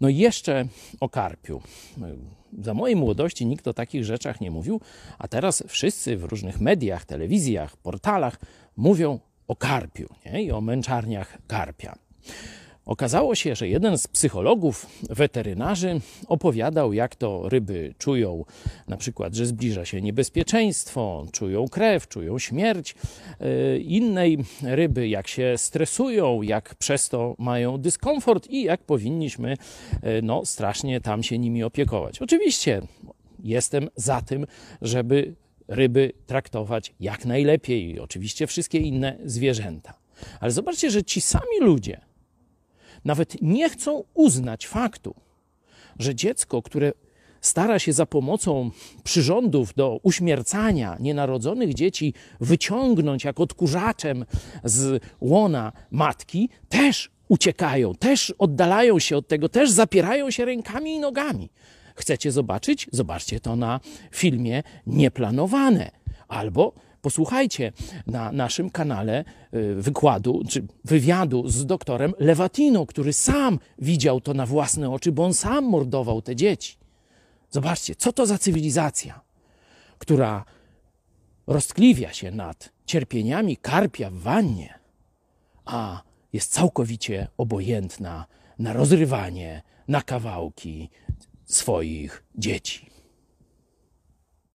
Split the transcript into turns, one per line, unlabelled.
No i jeszcze o karpiu. Za mojej młodości nikt o takich rzeczach nie mówił, a teraz wszyscy w różnych mediach, telewizjach, portalach mówią o karpiu nie? i o męczarniach karpia. Okazało się, że jeden z psychologów, weterynarzy opowiadał, jak to ryby czują, na przykład, że zbliża się niebezpieczeństwo, czują krew, czują śmierć yy, innej ryby, jak się stresują, jak przez to mają dyskomfort i jak powinniśmy yy, no, strasznie tam się nimi opiekować. Oczywiście jestem za tym, żeby ryby traktować jak najlepiej, oczywiście wszystkie inne zwierzęta. Ale zobaczcie, że ci sami ludzie, nawet nie chcą uznać faktu, że dziecko, które stara się za pomocą przyrządów do uśmiercania nienarodzonych dzieci wyciągnąć jak odkurzaczem z łona matki, też uciekają, też oddalają się od tego, też zapierają się rękami i nogami. Chcecie zobaczyć? Zobaczcie to na filmie Nieplanowane. Albo Posłuchajcie na naszym kanale y, wykładu czy wywiadu z doktorem Lewatino, który sam widział to na własne oczy, bo on sam mordował te dzieci. Zobaczcie, co to za cywilizacja, która roztkliwia się nad cierpieniami karpia w wannie, a jest całkowicie obojętna na rozrywanie na kawałki swoich dzieci.